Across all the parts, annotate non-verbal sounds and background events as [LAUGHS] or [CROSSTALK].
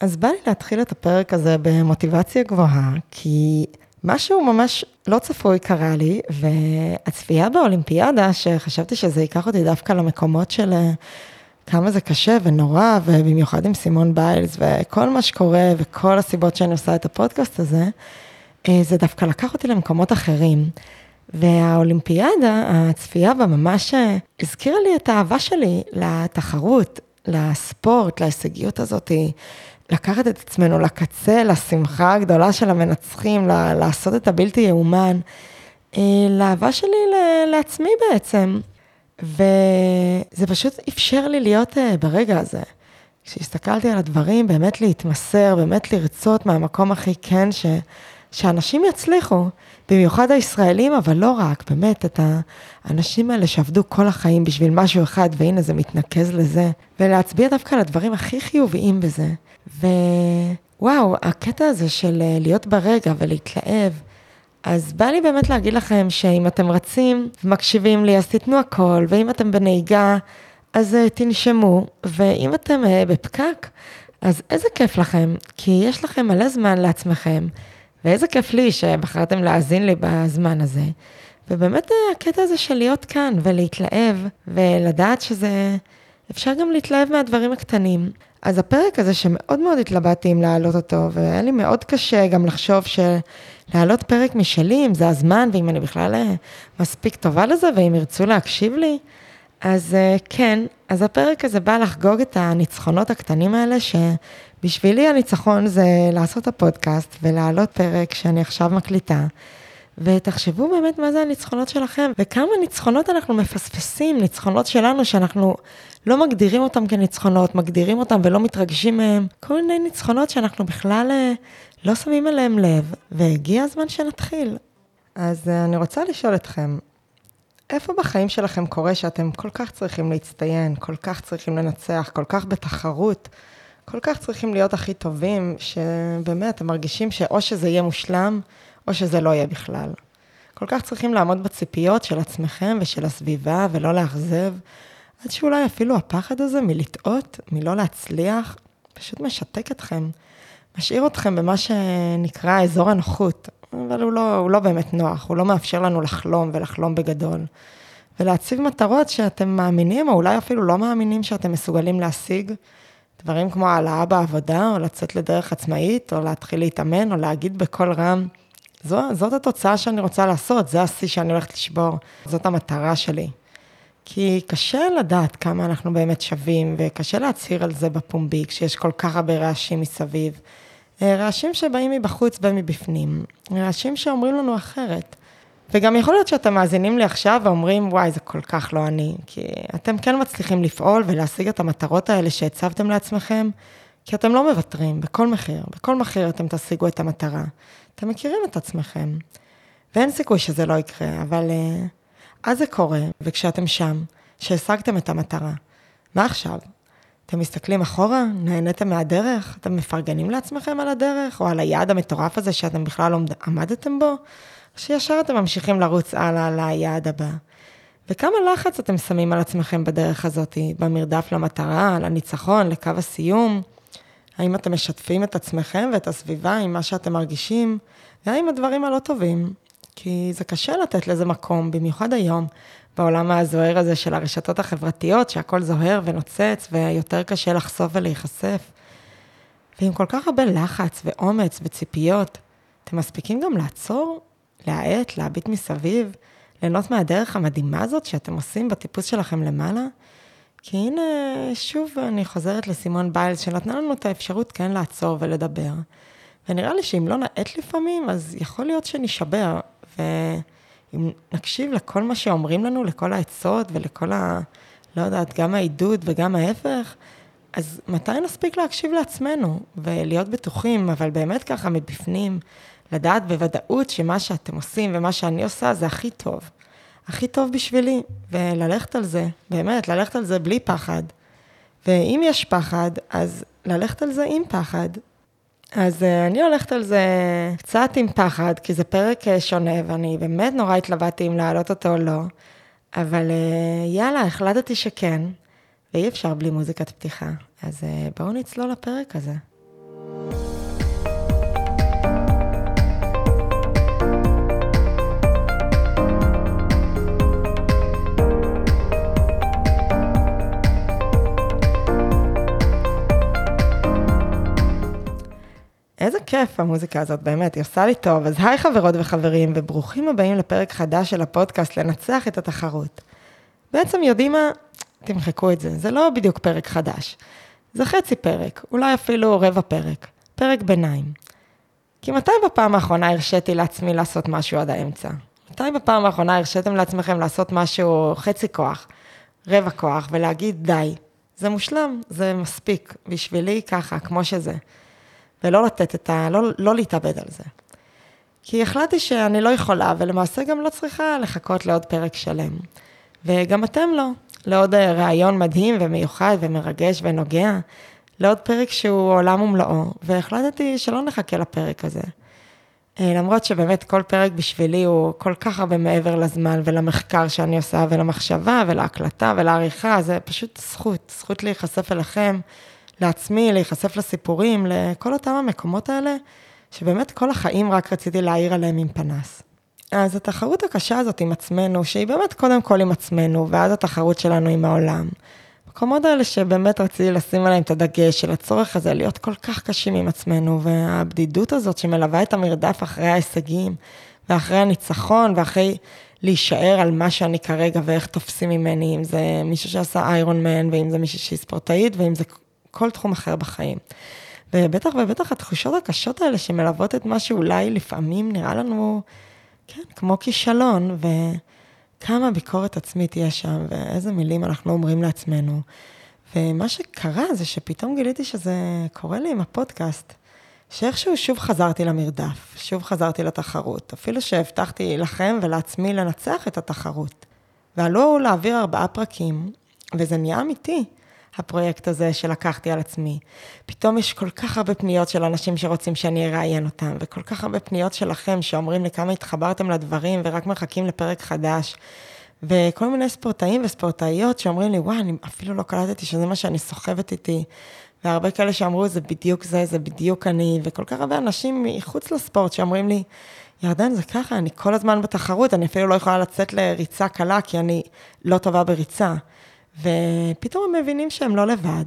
אז בא לי להתחיל את הפרק הזה במוטיבציה גבוהה, כי משהו ממש לא צפוי קרה לי, והצפייה באולימפיאדה, שחשבתי שזה ייקח אותי דווקא למקומות של אה, כמה זה קשה ונורא, ובמיוחד עם סימון ביילס, וכל מה שקורה, וכל הסיבות שאני עושה את הפודקאסט הזה, אה, זה דווקא לקח אותי למקומות אחרים. והאולימפיאדה, הצפייה בה ממש אה, הזכירה לי את האהבה שלי לתחרות, לספורט, להישגיות הזאתי. לקחת את עצמנו לקצה, לשמחה הגדולה של המנצחים, לעשות את הבלתי יאומן, אה, לאהבה שלי לעצמי בעצם. וזה פשוט אפשר לי להיות אה, ברגע הזה. כשהסתכלתי על הדברים, באמת להתמסר, באמת לרצות מהמקום הכי כן, ש, שאנשים יצליחו, במיוחד הישראלים, אבל לא רק, באמת, את האנשים האלה שעבדו כל החיים בשביל משהו אחד, והנה זה מתנקז לזה, ולהצביע דווקא על הדברים הכי חיוביים בזה. ווואו, הקטע הזה של אה, להיות ברגע ולהתלהב, אז בא לי באמת להגיד לכם שאם אתם רצים ומקשיבים לי, אז תיתנו הכל, ואם אתם בנהיגה, אז uh, תנשמו, ואם אתם uh, בפקק, אז איזה כיף לכם, כי יש לכם מלא זמן לעצמכם, ואיזה כיף לי שבחרתם להאזין לי בזמן הזה. ובאמת הקטע הזה של להיות כאן ולהתלהב, ולדעת שזה, אפשר גם להתלהב מהדברים הקטנים. אז הפרק הזה שמאוד מאוד התלבטתי אם להעלות אותו, והיה לי מאוד קשה גם לחשוב שלהעלות פרק משלי, אם זה הזמן, ואם אני בכלל אה, מספיק טובה לזה, ואם ירצו להקשיב לי, אז אה, כן, אז הפרק הזה בא לחגוג את הניצחונות הקטנים האלה, שבשבילי הניצחון זה לעשות את הפודקאסט ולהעלות פרק שאני עכשיו מקליטה. ותחשבו באמת מה זה הניצחונות שלכם, וכמה ניצחונות אנחנו מפספסים, ניצחונות שלנו שאנחנו לא מגדירים אותם כניצחונות, מגדירים אותם ולא מתרגשים מהם. כל מיני ניצחונות שאנחנו בכלל אה, לא שמים אליהם לב, והגיע הזמן שנתחיל. אז אה, אני רוצה לשאול אתכם, איפה בחיים שלכם קורה שאתם כל כך צריכים להצטיין, כל כך צריכים לנצח, כל כך בתחרות, כל כך צריכים להיות הכי טובים, שבאמת אתם מרגישים שאו שזה יהיה מושלם, או שזה לא יהיה בכלל. כל כך צריכים לעמוד בציפיות של עצמכם ושל הסביבה ולא לאכזב, עד שאולי אפילו הפחד הזה מלטעות, מלא להצליח, פשוט משתק אתכם. משאיר אתכם במה שנקרא אזור הנוחות, אבל הוא לא, הוא לא באמת נוח, הוא לא מאפשר לנו לחלום ולחלום בגדול. ולהציב מטרות שאתם מאמינים, או אולי אפילו לא מאמינים שאתם מסוגלים להשיג. דברים כמו העלאה בעבודה, או לצאת לדרך עצמאית, או להתחיל להתאמן, או להגיד בקול רם, זו, זאת התוצאה שאני רוצה לעשות, זה השיא שאני הולכת לשבור, זאת המטרה שלי. כי קשה לדעת כמה אנחנו באמת שווים, וקשה להצהיר על זה בפומבי, כשיש כל כך הרבה רעשים מסביב. אה, רעשים שבאים מבחוץ ומבפנים, רעשים שאומרים לנו אחרת. וגם יכול להיות שאתם מאזינים לי עכשיו ואומרים, וואי, זה כל כך לא אני, כי אתם כן מצליחים לפעול ולהשיג את המטרות האלה שהצבתם לעצמכם, כי אתם לא מוותרים, בכל מחיר, בכל מחיר אתם תשיגו את המטרה. אתם מכירים את עצמכם. ואין סיכוי שזה לא יקרה, אבל uh, אז זה קורה, וכשאתם שם, שהשגתם את המטרה, מה עכשיו? אתם מסתכלים אחורה? נהניתם מהדרך? אתם מפרגנים לעצמכם על הדרך? או על היעד המטורף הזה שאתם בכלל לא עמדתם בו? שישר אתם ממשיכים לרוץ הלאה ליעד הבא? וכמה לחץ אתם שמים על עצמכם בדרך הזאת, במרדף למטרה, לניצחון, לקו הסיום? האם אתם משתפים את עצמכם ואת הסביבה עם מה שאתם מרגישים, והאם הדברים הלא טובים? כי זה קשה לתת לזה מקום, במיוחד היום, בעולם הזוהר הזה של הרשתות החברתיות, שהכל זוהר ונוצץ, ויותר קשה לחשוף ולהיחשף. ועם כל כך הרבה לחץ ואומץ וציפיות, אתם מספיקים גם לעצור, להאט, להביט מסביב, ליהנות מהדרך המדהימה הזאת שאתם עושים בטיפוס שלכם למעלה? כי הנה, שוב אני חוזרת לסימון ביילס, שנתנה לנו את האפשרות כן לעצור ולדבר. ונראה לי שאם לא נאט לפעמים, אז יכול להיות שנשבר. ואם נקשיב לכל מה שאומרים לנו, לכל העצות ולכל ה... לא יודעת, גם העידוד וגם ההפך, אז מתי נספיק להקשיב לעצמנו ולהיות בטוחים, אבל באמת ככה מבפנים, לדעת בוודאות שמה שאתם עושים ומה שאני עושה זה הכי טוב. הכי טוב בשבילי, וללכת על זה, באמת, ללכת על זה בלי פחד. ואם יש פחד, אז ללכת על זה עם פחד. אז uh, אני הולכת על זה קצת עם פחד, כי זה פרק uh, שונה, ואני באמת נורא התלבטתי אם להעלות אותו או לא, אבל uh, יאללה, החלטתי שכן, ואי אפשר בלי מוזיקת פתיחה, אז אה, בואו נצלול לפרק הזה. איזה כיף המוזיקה הזאת, באמת, היא עושה לי טוב. אז היי חברות וחברים, וברוכים הבאים לפרק חדש של הפודקאסט לנצח את התחרות. בעצם יודעים מה, תמחקו את זה, זה לא בדיוק פרק חדש. זה חצי פרק, אולי אפילו רבע פרק, פרק ביניים. כי מתי בפעם האחרונה הרשיתי לעצמי לעשות משהו עד האמצע? מתי בפעם האחרונה הרשיתם לעצמכם לעשות משהו חצי כוח, רבע כוח, ולהגיד די, זה מושלם, זה מספיק, בשבילי ככה, כמו שזה. ולא לתת את ה... לא, לא להתאבד על זה. כי החלטתי שאני לא יכולה, ולמעשה גם לא צריכה לחכות לעוד פרק שלם. וגם אתם לא. לעוד ראיון מדהים ומיוחד ומרגש ונוגע, לעוד פרק שהוא עולם ומלואו, והחלטתי שלא נחכה לפרק הזה. אה, למרות שבאמת כל פרק בשבילי הוא כל כך הרבה מעבר לזמן ולמחקר שאני עושה ולמחשבה ולהקלטה ולעריכה, זה פשוט זכות, זכות להיחשף אליכם, לעצמי, להיחשף לסיפורים, לכל אותם המקומות האלה, שבאמת כל החיים רק רציתי להעיר עליהם עם פנס. אז התחרות הקשה הזאת עם עצמנו, שהיא באמת קודם כל עם עצמנו, ואז התחרות שלנו עם העולם. המקומות האלה שבאמת רציתי לשים עליהם את הדגש של הצורך הזה להיות כל כך קשים עם עצמנו, והבדידות הזאת שמלווה את המרדף אחרי ההישגים, ואחרי הניצחון, ואחרי להישאר על מה שאני כרגע ואיך תופסים ממני, אם זה מישהו שעשה איירון מן, ואם זה מישהו שהיא ספורטאית, ואם זה כל תחום אחר בחיים. ובטח ובטח התחושות הקשות האלה שמלוות את מה שאולי לפעמים נראה לנו, כן, כמו כישלון, וכמה ביקורת עצמית יש שם, ואיזה מילים אנחנו אומרים לעצמנו. ומה שקרה זה שפתאום גיליתי שזה קורה לי עם הפודקאסט, שאיכשהו שוב חזרתי למרדף, שוב חזרתי לתחרות, אפילו שהבטחתי לכם ולעצמי לנצח את התחרות. ועלו להעביר ארבעה פרקים, וזה נהיה אמיתי. הפרויקט הזה שלקחתי על עצמי. פתאום יש כל כך הרבה פניות של אנשים שרוצים שאני אראיין אותם, וכל כך הרבה פניות שלכם שאומרים לי כמה התחברתם לדברים ורק מחכים לפרק חדש. וכל מיני ספורטאים וספורטאיות שאומרים לי, וואי, אני אפילו לא קלטתי שזה מה שאני סוחבת איתי. והרבה כאלה שאמרו, זה בדיוק זה, זה בדיוק אני, וכל כך הרבה אנשים מחוץ לספורט שאומרים לי, ירדן, זה ככה, אני כל הזמן בתחרות, אני אפילו לא יכולה לצאת לריצה קלה, כי אני לא טובה בריצה. ופתאום הם מבינים שהם לא לבד,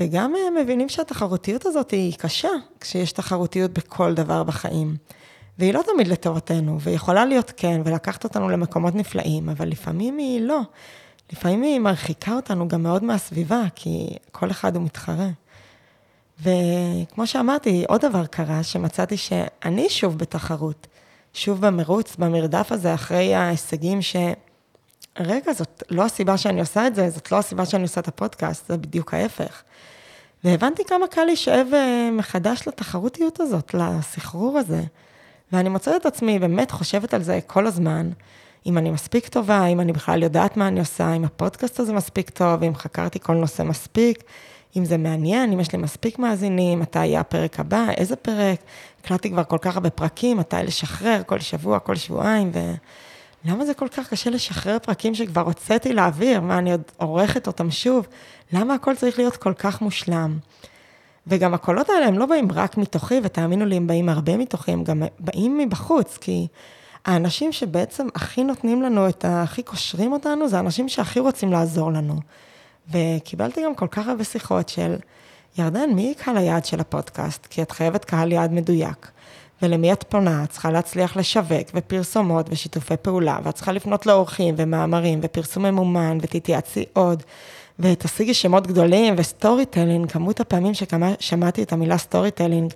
וגם הם מבינים שהתחרותיות הזאת היא קשה, כשיש תחרותיות בכל דבר בחיים. והיא לא תמיד לטובתנו, ויכולה להיות כן, ולקחת אותנו למקומות נפלאים, אבל לפעמים היא לא. לפעמים היא מרחיקה אותנו גם מאוד מהסביבה, כי כל אחד הוא מתחרה. וכמו שאמרתי, עוד דבר קרה, שמצאתי שאני שוב בתחרות, שוב במרוץ, במרדף הזה, אחרי ההישגים ש... רגע, זאת לא הסיבה שאני עושה את זה, זאת לא הסיבה שאני עושה את הפודקאסט, זה בדיוק ההפך. והבנתי כמה קל להישאב אה, מחדש לתחרותיות הזאת, לסחרור הזה. ואני מוצאת את עצמי באמת חושבת על זה כל הזמן, אם אני מספיק טובה, אם אני בכלל יודעת מה אני עושה, אם הפודקאסט הזה מספיק טוב, אם חקרתי כל נושא מספיק, אם זה מעניין, אם יש לי מספיק מאזינים, מתי יהיה הפרק הבא, איזה פרק, הקלטתי כבר כל כך הרבה פרקים, מתי לשחרר, כל שבוע, כל שבועיים, ו... למה זה כל כך קשה לשחרר פרקים שכבר הוצאתי לאוויר? מה, אני עוד עורכת אותם שוב? למה הכל צריך להיות כל כך מושלם? וגם הקולות האלה הם לא באים רק מתוכי, ותאמינו לי, הם באים הרבה מתוכי, הם גם באים מבחוץ, כי האנשים שבעצם הכי נותנים לנו את ה... הכי קושרים אותנו, זה האנשים שהכי רוצים לעזור לנו. וקיבלתי גם כל כך הרבה שיחות של, ירדן, מי קהל היעד של הפודקאסט? כי את חייבת קהל יעד מדויק. ולמי את פונה, את צריכה להצליח לשווק ופרסומות ושיתופי פעולה, ואת צריכה לפנות לאורחים ומאמרים ופרסום ממומן ותתייעצי עוד, ותשיגי שמות גדולים וסטורי טלינג, כמות הפעמים ששמעתי את המילה storytelling,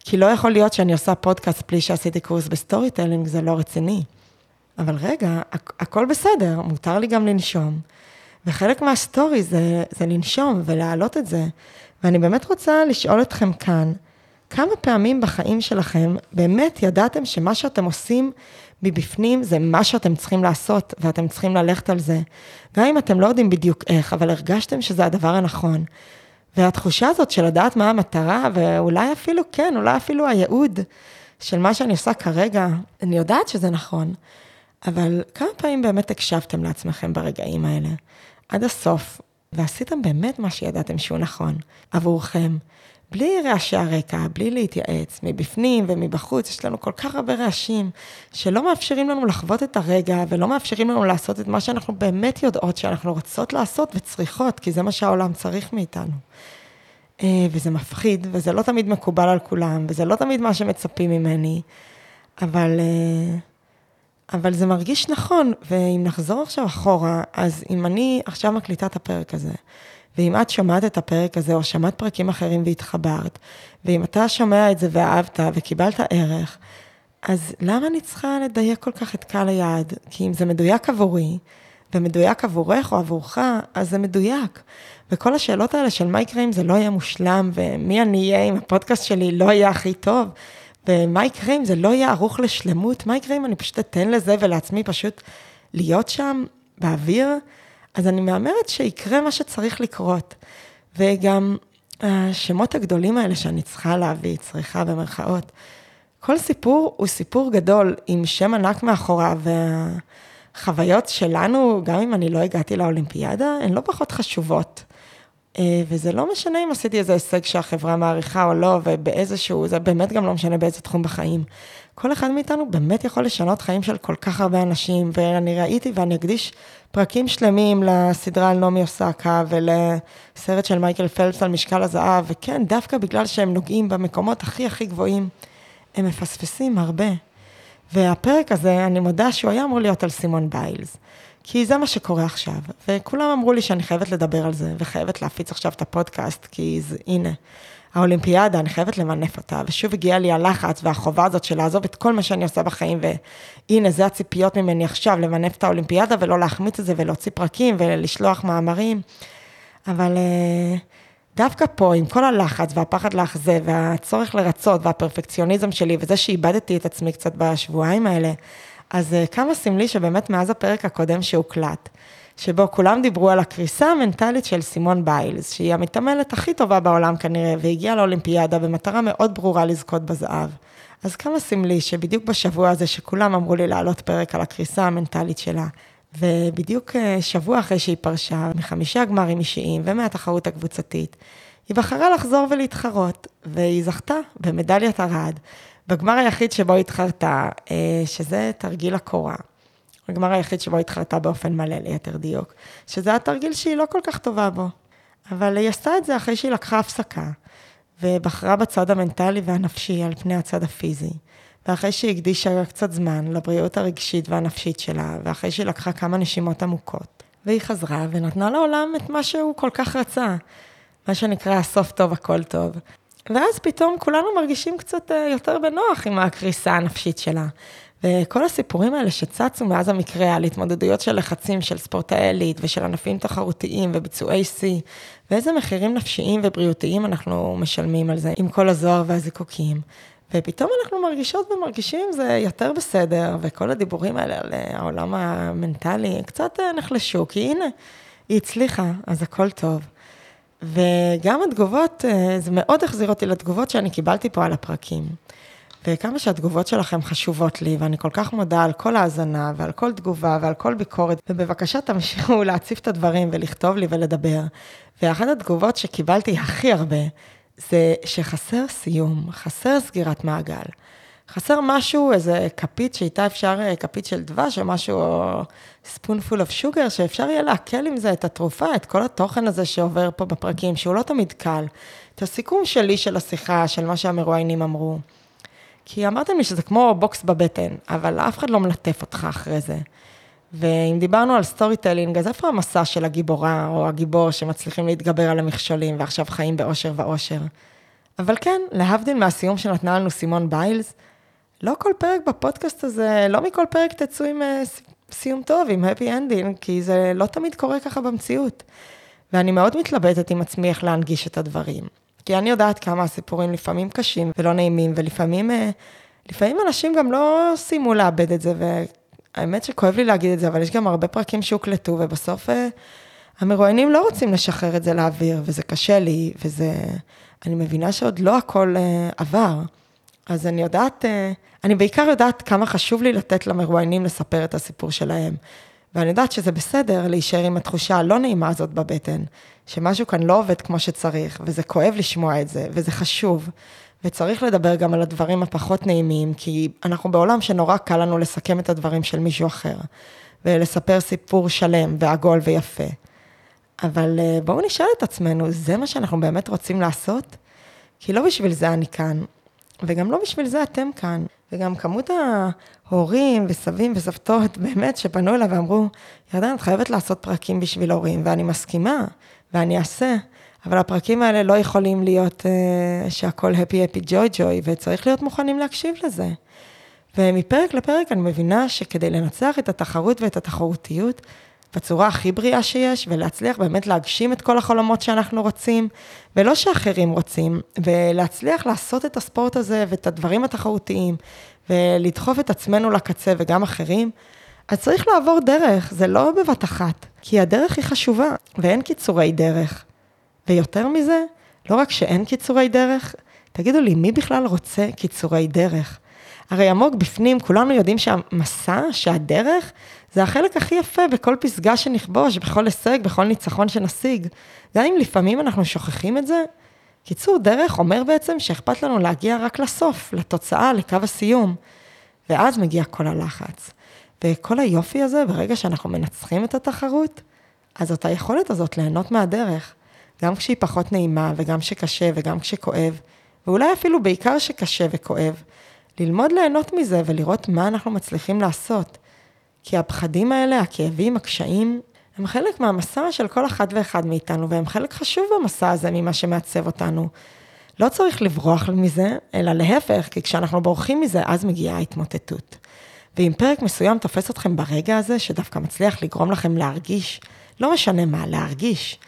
כי לא יכול להיות שאני עושה פודקאסט בלי שעשיתי קורס ב storytelling, זה לא רציני. אבל רגע, הכ- הכל בסדר, מותר לי גם לנשום. וחלק מה story זה, זה לנשום ולהעלות את זה. ואני באמת רוצה לשאול אתכם כאן, כמה פעמים בחיים שלכם באמת ידעתם שמה שאתם עושים מבפנים זה מה שאתם צריכים לעשות ואתם צריכים ללכת על זה. גם אם אתם לא יודעים בדיוק איך, אבל הרגשתם שזה הדבר הנכון. והתחושה הזאת של לדעת מה המטרה, ואולי אפילו כן, אולי אפילו הייעוד של מה שאני עושה כרגע, אני יודעת שזה נכון, אבל כמה פעמים באמת הקשבתם לעצמכם ברגעים האלה, עד הסוף, ועשיתם באמת מה שידעתם שהוא נכון עבורכם, בלי רעשי הרקע, בלי להתייעץ, מבפנים ומבחוץ, יש לנו כל כך הרבה רעשים, שלא מאפשרים לנו לחוות את הרגע, ולא מאפשרים לנו לעשות את מה שאנחנו באמת יודעות שאנחנו רוצות לעשות וצריכות, כי זה מה שהעולם צריך מאיתנו. אה, וזה מפחיד, וזה לא תמיד מקובל על כולם, וזה לא תמיד מה שמצפים ממני, אבל, אה, אבל זה מרגיש נכון, ואם נחזור עכשיו אחורה, אז אם אני עכשיו מקליטה את הפרק הזה, ואם את שומעת את הפרק הזה, או שמעת פרקים אחרים והתחברת, ואם אתה שומע את זה ואהבת וקיבלת ערך, אז למה אני צריכה לדייק כל כך את קהל היעד? כי אם זה מדויק עבורי, ומדויק עבורך או עבורך, אז זה מדויק. וכל השאלות האלה של מה יקרה אם זה לא יהיה מושלם, ומי אני אהיה אם הפודקאסט שלי לא יהיה הכי טוב, ומה יקרה אם זה לא יהיה ערוך לשלמות, מה יקרה אם אני פשוט אתן לזה ולעצמי פשוט להיות שם באוויר, אז אני מהמרת שיקרה מה שצריך לקרות. וגם השמות הגדולים האלה שאני צריכה להביא, צריכה במרכאות, כל סיפור הוא סיפור גדול עם שם ענק מאחוריו, והחוויות שלנו, גם אם אני לא הגעתי לאולימפיאדה, הן לא פחות חשובות. אה, וזה לא משנה אם עשיתי איזה הישג שהחברה מעריכה או לא, ובאיזשהו, זה באמת גם לא משנה באיזה תחום בחיים. כל אחד מאיתנו באמת יכול לשנות חיים של כל כך הרבה אנשים, ואני ראיתי ואני אקדיש פרקים שלמים לסדרה על נעמי אוסקה ולסרט של מייקל פלפס על משקל הזהב, וכן, דווקא בגלל שהם נוגעים במקומות הכי הכי גבוהים, הם מפספסים הרבה. והפרק הזה, אני מודה שהוא היה אמור להיות על סימון ביילס. כי זה מה שקורה עכשיו, וכולם אמרו לי שאני חייבת לדבר על זה, וחייבת להפיץ עכשיו את הפודקאסט, כי זה, הנה, האולימפיאדה, אני חייבת למנף אותה, ושוב הגיע לי הלחץ והחובה הזאת של לעזוב את כל מה שאני עושה בחיים, והנה, זה הציפיות ממני עכשיו, למנף את האולימפיאדה ולא להחמיץ את זה ולהוציא פרקים ולשלוח מאמרים. אבל אה, דווקא פה, עם כל הלחץ והפחד לאכזב והצורך לרצות והפרפקציוניזם שלי, וזה שאיבדתי את עצמי קצת בשבועיים האלה, אז אה, כמה סמלי שבאמת מאז הפרק הקודם שהוקלט, שבו כולם דיברו על הקריסה המנטלית של סימון ביילס, שהיא המתעמלת הכי טובה בעולם כנראה, והגיעה לאולימפיאדה במטרה מאוד ברורה לזכות בזהב. אז כמה סמלי שבדיוק בשבוע הזה שכולם אמרו לי להעלות פרק על הקריסה המנטלית שלה, ובדיוק אה, שבוע אחרי שהיא פרשה מחמישה גמרים אישיים ומהתחרות הקבוצתית, היא בחרה לחזור ולהתחרות, והיא זכתה במדליית ארד, בגמר היחיד שבו התחרתה, אה, שזה תרגיל הקורה. הגמר היחיד שבו התחרתה באופן מלא, ליתר דיוק, שזה התרגיל שהיא לא כל כך טובה בו. אבל היא עשתה את זה אחרי שהיא לקחה הפסקה, ובחרה בצד המנטלי והנפשי על פני הצד הפיזי. ואחרי שהיא הקדישה קצת זמן לבריאות הרגשית והנפשית שלה, ואחרי שהיא לקחה כמה נשימות עמוקות, והיא חזרה ונתנה לעולם את מה שהוא כל כך רצה, מה שנקרא הסוף טוב הכל טוב. ואז פתאום כולנו מרגישים קצת אה, יותר בנוח עם הקריסה הנפשית שלה. וכל הסיפורים האלה שצצו מאז המקרה על התמודדויות של לחצים של ספורטאי עילית ושל ענפים תחרותיים וביצועי שיא, ואיזה מחירים נפשיים ובריאותיים אנחנו משלמים על זה עם כל הזוהר והזיקוקים. ופתאום אנחנו מרגישות ומרגישים זה יותר בסדר, וכל הדיבורים האלה על אה, העולם המנטלי קצת אה, נחלשו, כי הנה, היא הצליחה, אז הכל טוב. וגם התגובות, אה, זה מאוד החזיר אותי לתגובות שאני קיבלתי פה על הפרקים. וכמה שהתגובות שלכם חשובות לי, ואני כל כך מודה על כל האזנה, ועל כל תגובה, ועל כל ביקורת, ובבקשה תמשיכו [LAUGHS] להציף את הדברים ולכתוב לי ולדבר. ואחת התגובות שקיבלתי הכי הרבה, זה שחסר סיום, חסר סגירת מעגל. חסר משהו, איזה כפית שאיתה אפשר, אה, כפית של דבש או משהו, או spoonful of sugar, שאפשר יהיה לעכל עם זה את התרופה, את כל התוכן הזה שעובר פה בפרקים, שהוא לא תמיד קל. את הסיכום שלי של השיחה, של מה שהמרואיינים אמרו. כי אמרתם לי שזה כמו בוקס בבטן, אבל אף אחד לא מלטף אותך אחרי זה. ואם דיברנו על storytelling, אז איפה המסע של הגיבורה או הגיבור שמצליחים להתגבר על המכשולים ועכשיו חיים באושר ואושר? אבל כן, להבדיל מהסיום שנתנה לנו סימון ביילס, לא כל פרק בפודקאסט הזה, לא מכל פרק תצאו עם אה, סיום טוב, עם happy ending, כי זה לא תמיד קורה ככה במציאות. ואני מאוד מתלבטת עם עצמי איך להנגיש את הדברים. כי אני יודעת כמה הסיפורים לפעמים קשים ולא נעימים, ולפעמים אה, לפעמים אנשים גם לא סיימו לאבד את זה, והאמת שכואב לי להגיד את זה, אבל יש גם הרבה פרקים שהוקלטו, ובסוף אה, המרואיינים לא רוצים לשחרר את זה לאוויר, וזה קשה לי, וזה... אני מבינה שעוד לא הכל עבר. אז אני יודעת, אה, אני בעיקר יודעת כמה חשוב לי לתת למרואיינים לספר את הסיפור שלהם. ואני יודעת שזה בסדר להישאר עם התחושה הלא נעימה הזאת בבטן, שמשהו כאן לא עובד כמו שצריך, וזה כואב לשמוע את זה, וזה חשוב. וצריך לדבר גם על הדברים הפחות נעימים, כי אנחנו בעולם שנורא קל לנו לסכם את הדברים של מישהו אחר, ולספר סיפור שלם ועגול ויפה. אבל אה, בואו נשאל את עצמנו, זה מה שאנחנו באמת רוצים לעשות? כי לא בשביל זה אני כאן, וגם לא בשביל זה אתם כאן. וגם כמות ההורים וסבים וסבתות באמת שפנו אליי ואמרו, ירדן, את חייבת לעשות פרקים בשביל הורים, ואני מסכימה, ואני אעשה, אבל הפרקים האלה לא יכולים להיות uh, שהכל הפי הפי ג'וי ג'וי, וצריך להיות מוכנים להקשיב לזה. ומפרק לפרק אני מבינה שכדי לנצח את התחרות ואת התחרותיות, בצורה הכי בריאה שיש, ולהצליח באמת להגשים את כל החלומות שאנחנו רוצים, ולא שאחרים רוצים, ולהצליח לעשות את הספורט הזה ואת הדברים התחרותיים, ולדחוף את עצמנו לקצה וגם אחרים, אז צריך לעבור דרך, זה לא בבת אחת, כי הדרך היא חשובה, ואין קיצורי דרך. ויותר מזה, לא רק שאין קיצורי דרך, תגידו לי, מי בכלל רוצה קיצורי דרך? הרי עמוק בפנים, כולנו יודעים שהמסע, שהדרך, זה החלק הכי יפה בכל פסגה שנכבוש, בכל הישג, בכל ניצחון שנשיג. גם אם לפעמים אנחנו שוכחים את זה, קיצור דרך אומר בעצם שאכפת לנו להגיע רק לסוף, לתוצאה, לקו הסיום. ואז מגיע כל הלחץ. וכל היופי הזה, ברגע שאנחנו מנצחים את התחרות, אז זאת היכולת הזאת ליהנות מהדרך. גם כשהיא פחות נעימה, וגם כשקשה, וגם כשכואב, ואולי אפילו בעיקר שקשה וכואב, ללמוד ליהנות מזה ולראות מה אנחנו מצליחים לעשות. כי הפחדים האלה, הכאבים, הקשיים, הם חלק מהמסע של כל אחד ואחד מאיתנו, והם חלק חשוב במסע הזה ממה שמעצב אותנו. לא צריך לברוח מזה, אלא להפך, כי כשאנחנו בורחים מזה, אז מגיעה ההתמוטטות. ואם פרק מסוים תופס אתכם ברגע הזה, שדווקא מצליח לגרום לכם להרגיש, לא משנה מה, להרגיש,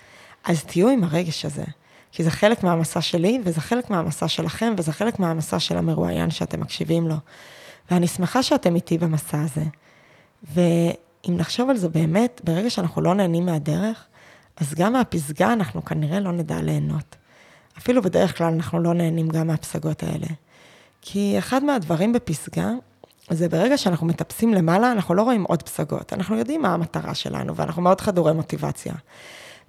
אז תהיו עם הרגש הזה. כי זה חלק מהמסע שלי, וזה חלק מהמסע שלכם, וזה חלק מהמסע של המרואיין שאתם מקשיבים לו. ואני שמחה שאתם איתי במסע הזה. ואם נחשוב על זה באמת, ברגע שאנחנו לא נהנים מהדרך, אז גם מהפסגה אנחנו כנראה לא נדע ליהנות. אפילו בדרך כלל אנחנו לא נהנים גם מהפסגות האלה. כי אחד מהדברים בפסגה, זה ברגע שאנחנו מטפסים למעלה, אנחנו לא רואים עוד פסגות. אנחנו יודעים מה המטרה שלנו, ואנחנו מאוד חדורי מוטיבציה.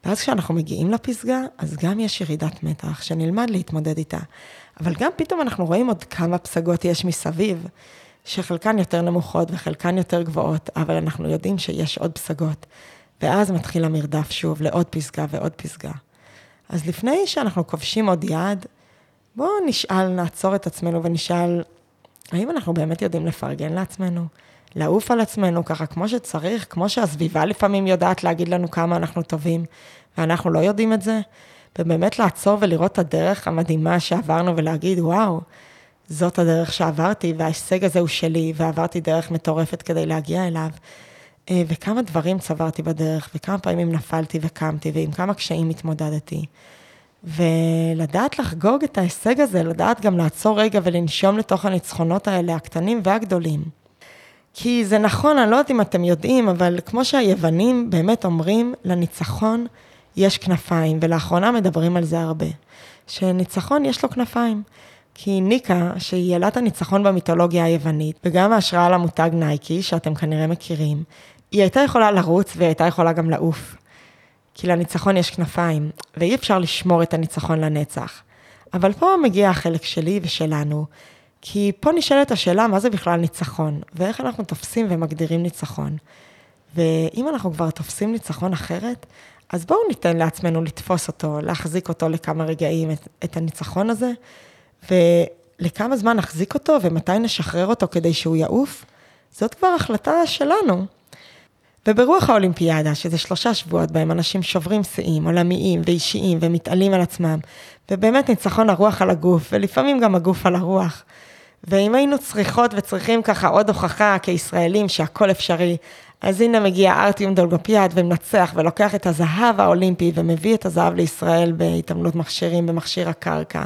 ואז כשאנחנו מגיעים לפסגה, אז גם יש ירידת מתח, שנלמד להתמודד איתה. אבל גם פתאום אנחנו רואים עוד כמה פסגות יש מסביב, שחלקן יותר נמוכות וחלקן יותר גבוהות, אבל אנחנו יודעים שיש עוד פסגות. ואז מתחיל המרדף שוב לעוד פסגה ועוד פסגה. אז לפני שאנחנו כובשים עוד יעד, בואו נשאל, נעצור את עצמנו ונשאל, האם אנחנו באמת יודעים לפרגן לעצמנו? לעוף על עצמנו ככה כמו שצריך, כמו שהסביבה לפעמים יודעת להגיד לנו כמה אנחנו טובים, ואנחנו לא יודעים את זה, ובאמת לעצור ולראות את הדרך המדהימה שעברנו ולהגיד, וואו, זאת הדרך שעברתי, וההישג הזה הוא שלי, ועברתי דרך מטורפת כדי להגיע אליו. אה, וכמה דברים צברתי בדרך, וכמה פעמים נפלתי וקמתי, ועם כמה קשיים התמודדתי. ולדעת לחגוג את ההישג הזה, לדעת גם לעצור רגע ולנשום לתוך הניצחונות האלה, הקטנים והגדולים. כי זה נכון, אני לא יודעת אם אתם יודעים, אבל כמו שהיוונים באמת אומרים, לניצחון יש כנפיים, ולאחרונה מדברים על זה הרבה. שניצחון יש לו כנפיים. כי ניקה, שהיא ילת הניצחון במיתולוגיה היוונית, וגם ההשראה למותג נייקי, שאתם כנראה מכירים, היא הייתה יכולה לרוץ והיא הייתה יכולה גם לעוף. כי לניצחון יש כנפיים, ואי אפשר לשמור את הניצחון לנצח. אבל פה מגיע החלק שלי ושלנו, כי פה נשאלת השאלה מה זה בכלל ניצחון, ואיך אנחנו תופסים ומגדירים ניצחון. ואם אנחנו כבר תופסים ניצחון אחרת, אז בואו ניתן לעצמנו לתפוס אותו, להחזיק אותו לכמה רגעים, את, את הניצחון הזה, ולכמה זמן נחזיק אותו ומתי נשחרר אותו כדי שהוא יעוף, זאת כבר החלטה שלנו. וברוח האולימפיאדה, שזה שלושה שבועות בהם אנשים שוברים שיאים, עולמיים ואישיים ומתעלים על עצמם, ובאמת ניצחון הרוח על הגוף, ולפעמים גם הגוף על הרוח. ואם היינו צריכות וצריכים ככה עוד הוכחה כישראלים שהכל אפשרי, אז הנה מגיע ארטיום דולגופיאד ומנצח ולוקח את הזהב האולימפי ומביא את הזהב לישראל בהתעמלות מכשירים במכשיר הקרקע.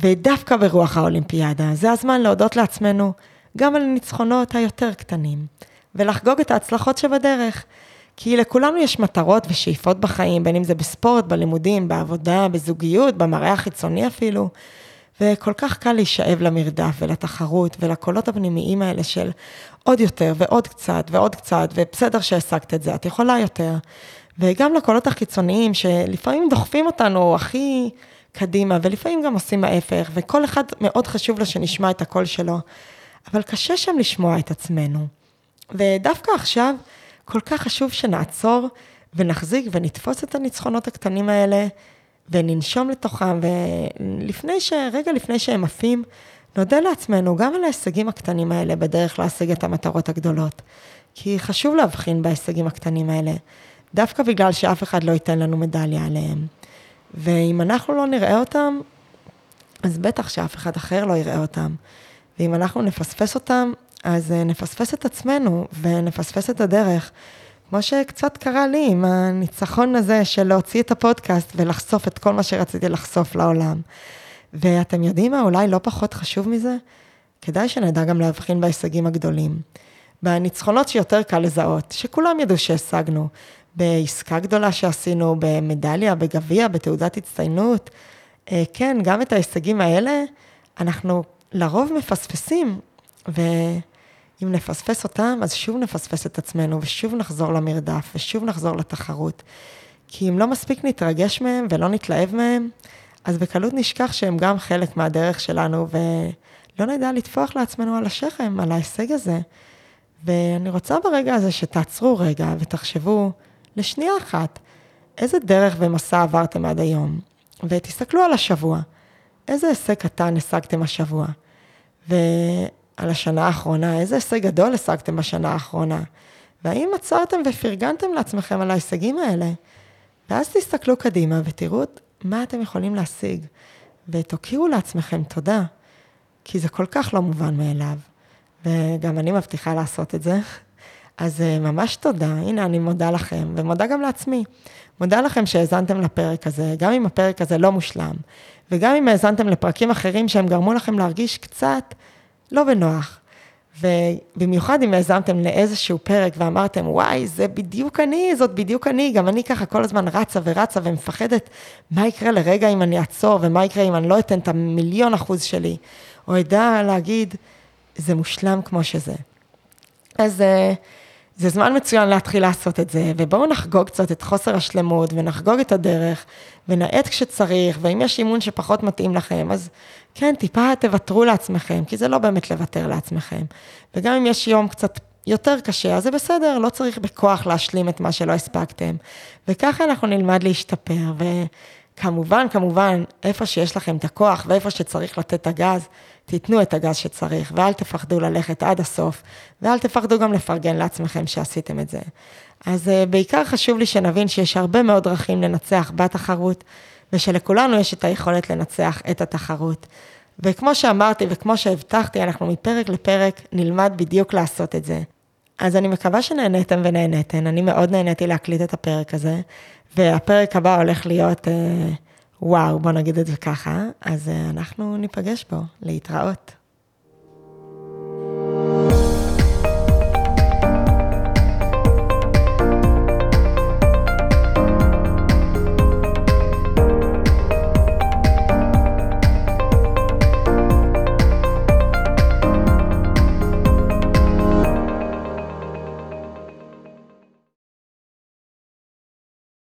ודווקא ברוח האולימפיאדה, זה הזמן להודות לעצמנו גם על הניצחונות היותר קטנים, ולחגוג את ההצלחות שבדרך. כי לכולנו יש מטרות ושאיפות בחיים, בין אם זה בספורט, בלימודים, בעבודה, בזוגיות, במראה החיצוני אפילו. וכל כך קל להישאב למרדף ולתחרות ולקולות הפנימיים האלה של עוד יותר ועוד קצת ועוד קצת, ובסדר שהשגת את זה, את יכולה יותר. וגם לקולות החיצוניים שלפעמים דוחפים אותנו הכי קדימה, ולפעמים גם עושים ההפך, וכל אחד מאוד חשוב לו שנשמע את הקול שלו, אבל קשה שם לשמוע את עצמנו. ודווקא עכשיו, כל כך חשוב שנעצור ונחזיק ונתפוס את הניצחונות הקטנים האלה, וננשום לתוכם, ולפני ש... רגע לפני שהם עפים, נודה לעצמנו גם על ההישגים הקטנים האלה בדרך להשיג את המטרות הגדולות. כי חשוב להבחין בהישגים הקטנים האלה, דווקא בגלל שאף אחד לא ייתן לנו מדליה עליהם. ואם אנחנו לא נראה אותם, אז בטח שאף אחד אחר לא יראה אותם. ואם אנחנו נפספס אותם, אז אה, נפספס את עצמנו ונפספס את הדרך. כמו שקצת קרה לי עם הניצחון הזה של להוציא את הפודקאסט ולחשוף את כל מה שרציתי לחשוף לעולם. ואתם יודעים מה אולי לא פחות חשוב מזה? כדאי שנדע גם להבחין בהישגים הגדולים. בניצחונות שיותר קל לזהות, שכולם ידעו שהשגנו, בעסקה גדולה שעשינו, במדליה, בגביע, בתעודת הצטיינות. אה, כן, גם את ההישגים האלה, אנחנו לרוב מפספסים, ואם נפספס אותם, אז שוב נפספס את עצמנו, ושוב נחזור למרדף, ושוב נחזור לתחרות. כי אם לא מספיק נתרגש מהם ולא נתלהב מהם, אז בקלות נשכח שהם גם חלק מהדרך שלנו, ולא נדע לטפוח לעצמנו על השכם, על ההישג הזה. ואני רוצה ברגע הזה שתעצרו רגע ותחשבו לשנייה אחת, איזה דרך ומסע עברתם עד היום, ותסתכלו על השבוע, איזה הישג קטן השגתם השבוע, ועל השנה האחרונה, איזה הישג גדול השגתם בשנה האחרונה, והאם עצרתם ופרגנתם לעצמכם על ההישגים האלה, ואז תסתכלו קדימה ותראו מה אתם יכולים להשיג, ותוקיעו לעצמכם תודה, כי זה כל כך לא מובן מאליו, וגם אני מבטיחה לעשות את זה. אז אה, ממש תודה, הנה אני מודה לכם, ומודה גם לעצמי. מודה לכם שהאזנתם לפרק הזה, גם אם הפרק הזה לא מושלם, וגם אם האזנתם לפרקים אחרים שהם גרמו לכם להרגיש קצת לא בנוח. ובמיוחד אם האזנתם לאיזשהו פרק ואמרתם, וואי, זה בדיוק אני, זאת בדיוק אני, גם אני ככה כל הזמן רצה ורצה ומפחדת מה יקרה לרגע אם אני אעצור, ומה יקרה אם אני לא אתן את המיליון אחוז שלי, או אדע להגיד, זה מושלם כמו שזה. אז uh, זה זמן מצוין להתחיל לעשות את זה, ובואו נחגוג קצת את חוסר השלמות, ונחגוג את הדרך, ונאט כשצריך, ואם יש אימון שפחות מתאים לכם, אז כן, טיפה תוותרו לעצמכם, כי זה לא באמת לוותר לעצמכם. וגם אם יש יום קצת יותר קשה, אז זה בסדר, לא צריך בכוח להשלים את מה שלא הספקתם. וככה אנחנו נלמד להשתפר, וכמובן, כמובן, איפה שיש לכם את הכוח ואיפה שצריך לתת את הגז, תיתנו את הגז שצריך, ואל תפחדו ללכת עד הסוף, ואל תפחדו גם לפרגן לעצמכם שעשיתם את זה. אז uh, בעיקר חשוב לי שנבין שיש הרבה מאוד דרכים לנצח בתחרות, ושלכולנו יש את היכולת לנצח את התחרות. וכמו שאמרתי וכמו שהבטחתי, אנחנו מפרק לפרק נלמד בדיוק לעשות את זה. אז אני מקווה שנהניתם ונהניתן, אני מאוד נהניתי להקליט את הפרק הזה, והפרק הבא הולך להיות... Uh, וואו, בוא נגיד את זה ככה, אז אה, אנחנו ניפגש בו, להתראות.